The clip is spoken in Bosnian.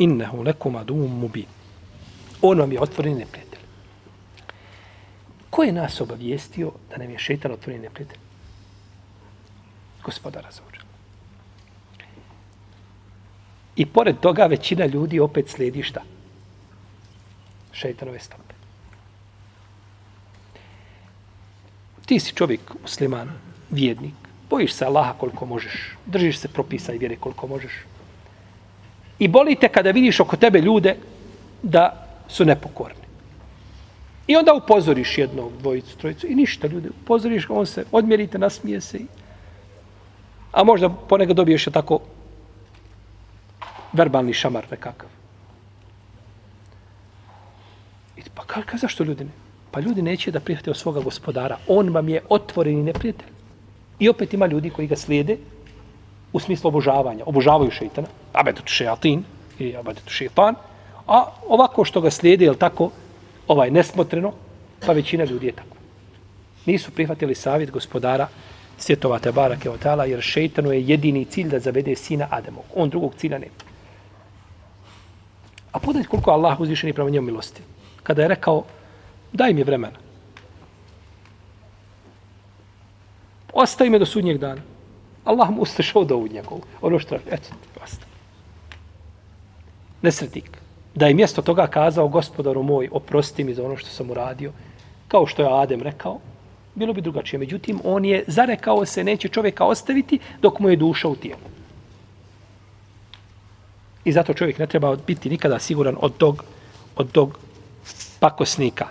innehu lekum adum mubin. On vam je otvoreni neprijatelj. Ko je nas obavijestio da nam je šetan otvoreni neprijatelj? Gospoda razvođa. I pored toga većina ljudi opet slijedi šta? Šeitanove stope. Ti si čovjek, musliman, vjednik, bojiš se Allaha koliko možeš, držiš se propisa i vjere koliko možeš. I boli te kada vidiš oko tebe ljude da su nepokorni. I onda upozoriš jednog, dvojicu, trojicu i ništa ljude. Upozoriš on se odmjerite, nasmije se. I... A možda ponekad dobiješ tako verbalni šamar nekakav. I pa kako, zašto ljudi ne? Pa ljudi neće da prihvate od svoga gospodara. On vam je otvoreni neprijatelj. I opet ima ljudi koji ga slijede u smislu obožavanja. Obožavaju šeitana. Abetu šeatin i abetu šeitan. A ovako što ga slijede, je tako, ovaj nesmotreno, pa većina ljudi je tako. Nisu prihvatili savjet gospodara svjetova Tebara Keotala, jer šeitanu je jedini cilj da zavede sina Ademov. On drugog cilja nema. A podajte koliko Allah uzvišeni prema njemu milosti. Kada je rekao, daj mi vremena. Ostavi me do sudnjeg dana. Allah mu uslišao do njegovu. Ono što je, eto, basta. Nesretnik. Da je mjesto toga kazao, gospodaru moj, oprosti mi za ono što sam uradio, kao što je Adem rekao, bilo bi drugačije. Međutim, on je zarekao se, neće čovjeka ostaviti dok mu je duša u tijelu. I zato čovjek ne treba biti nikada siguran od tog, od tog pakosnika.